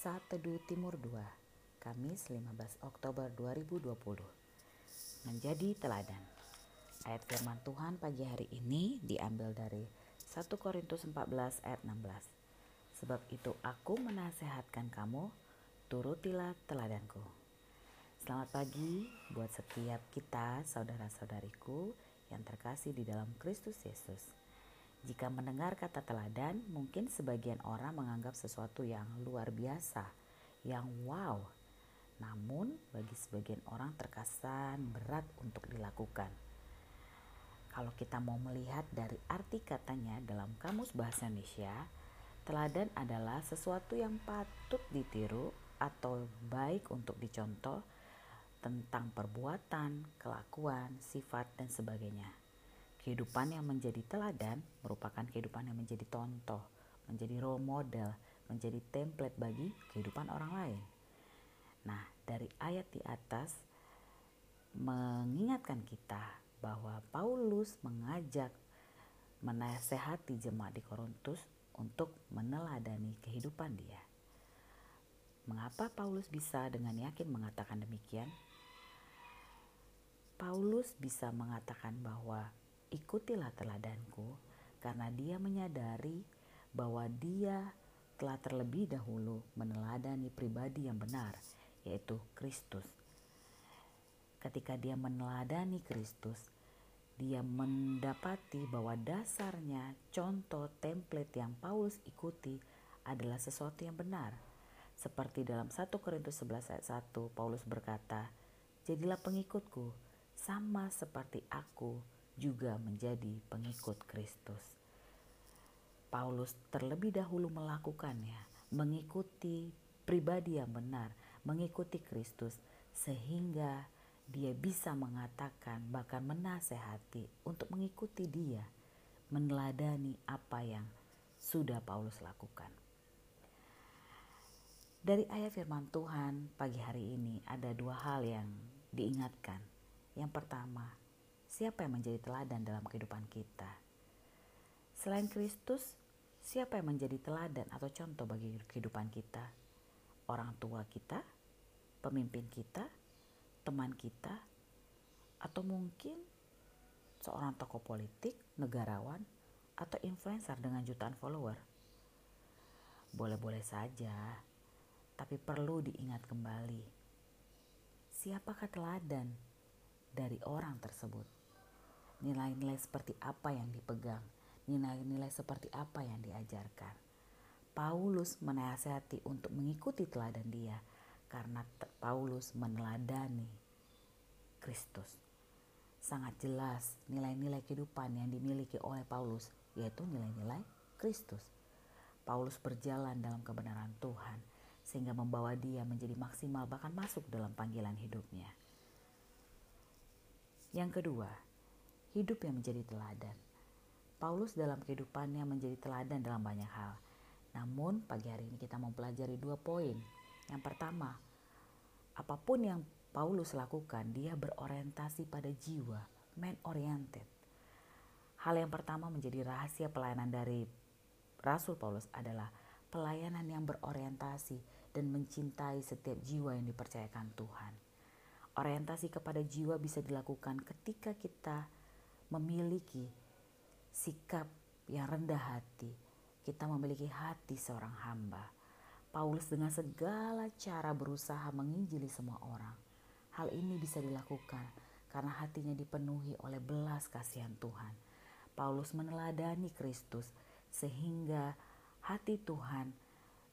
Saat Teduh Timur 2, Kamis 15 Oktober 2020. Menjadi teladan. Ayat firman Tuhan pagi hari ini diambil dari 1 Korintus 14 ayat 16. Sebab itu aku menasehatkan kamu, turutilah teladanku. Selamat pagi buat setiap kita saudara-saudariku yang terkasih di dalam Kristus Yesus. Jika mendengar kata teladan, mungkin sebagian orang menganggap sesuatu yang luar biasa, yang wow. Namun, bagi sebagian orang terkesan berat untuk dilakukan. Kalau kita mau melihat dari arti katanya dalam Kamus Bahasa Indonesia, teladan adalah sesuatu yang patut ditiru atau baik untuk dicontoh tentang perbuatan, kelakuan, sifat, dan sebagainya. Kehidupan yang menjadi teladan merupakan kehidupan yang menjadi contoh, menjadi role model, menjadi template bagi kehidupan orang lain. Nah, dari ayat di atas mengingatkan kita bahwa Paulus mengajak menasehati jemaat di Korintus untuk meneladani kehidupan dia. Mengapa Paulus bisa dengan yakin mengatakan demikian? Paulus bisa mengatakan bahwa ikutilah teladanku karena dia menyadari bahwa dia telah terlebih dahulu meneladani pribadi yang benar, yaitu Kristus. Ketika dia meneladani Kristus, dia mendapati bahwa dasarnya contoh template yang Paulus ikuti adalah sesuatu yang benar. Seperti dalam 1 Korintus 11 ayat 1, Paulus berkata, Jadilah pengikutku, sama seperti aku juga menjadi pengikut Kristus. Paulus terlebih dahulu melakukannya, mengikuti pribadi yang benar, mengikuti Kristus, sehingga dia bisa mengatakan, bahkan menasehati untuk mengikuti Dia, meneladani apa yang sudah Paulus lakukan. Dari ayat Firman Tuhan pagi hari ini, ada dua hal yang diingatkan. Yang pertama, siapa yang menjadi teladan dalam kehidupan kita? Selain Kristus, siapa yang menjadi teladan atau contoh bagi kehidupan kita? Orang tua kita, pemimpin kita, teman kita, atau mungkin seorang tokoh politik, negarawan, atau influencer dengan jutaan follower? Boleh-boleh saja, tapi perlu diingat kembali. Siapakah teladan dari orang tersebut? Nilai-nilai seperti apa yang dipegang, nilai-nilai seperti apa yang diajarkan. Paulus menasihati untuk mengikuti teladan dia karena Paulus meneladani Kristus. Sangat jelas nilai-nilai kehidupan yang dimiliki oleh Paulus yaitu nilai-nilai Kristus. Paulus berjalan dalam kebenaran Tuhan sehingga membawa dia menjadi maksimal bahkan masuk dalam panggilan hidupnya. Yang kedua, hidup yang menjadi teladan. Paulus dalam kehidupannya menjadi teladan dalam banyak hal. Namun pagi hari ini kita mau pelajari dua poin. Yang pertama, apa pun yang Paulus lakukan, dia berorientasi pada jiwa, man oriented. Hal yang pertama menjadi rahasia pelayanan dari Rasul Paulus adalah pelayanan yang berorientasi dan mencintai setiap jiwa yang dipercayakan Tuhan. Orientasi kepada jiwa bisa dilakukan ketika kita memiliki sikap yang rendah hati. Kita memiliki hati seorang hamba. Paulus dengan segala cara berusaha menginjili semua orang. Hal ini bisa dilakukan karena hatinya dipenuhi oleh belas kasihan Tuhan. Paulus meneladani Kristus sehingga hati Tuhan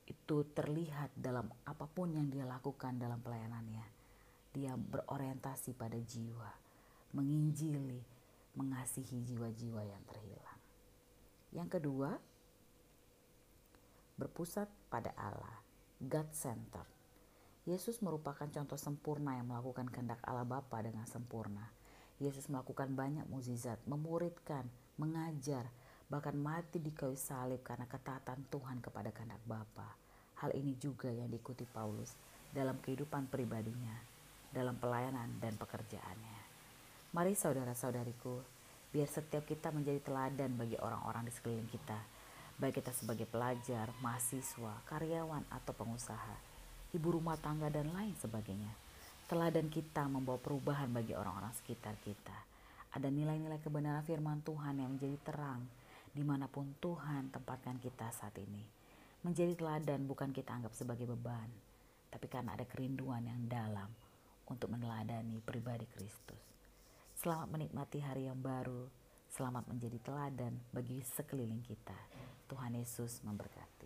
itu terlihat dalam apa pun yang dia lakukan dalam pelayanannya. Dia berorientasi pada jiwa, menginjili, mengasihi jiwa-jiwa yang terhilang. Yang kedua, berpusat pada Allah, God Center. Yesus merupakan contoh sempurna yang melakukan kehendak Allah Bapa dengan sempurna. Yesus melakukan banyak mukjizat, memuridkan, mengajar, bahkan mati di kayu salib karena ketaatan Tuhan kepada kehendak Bapa. Hal ini juga yang diikuti Paulus dalam kehidupan pribadinya, dalam pelayanan dan pekerjaannya. Mari saudara-saudariku, biar setiap kita menjadi teladan bagi orang-orang di sekeliling kita. baik kita sebagai pelajar, mahasiswa, karyawan, atau pengusaha, ibu rumah tangga, dan lain sebagainya. Teladan kita membawa perubahan bagi orang-orang sekitar kita. Ada nilai-nilai kebenaran firman Tuhan yang menjadi terang di mana pun Tuhan tempatkan kita saat ini. Menjadi teladan bukan kita anggap sebagai beban, tapi karena ada kerinduan yang dalam untuk meneladani pribadi Kristus. Selamat menikmati hari yang baru, selamat menjadi teladan bagi sekeliling kita. Tuhan Yesus memberkati.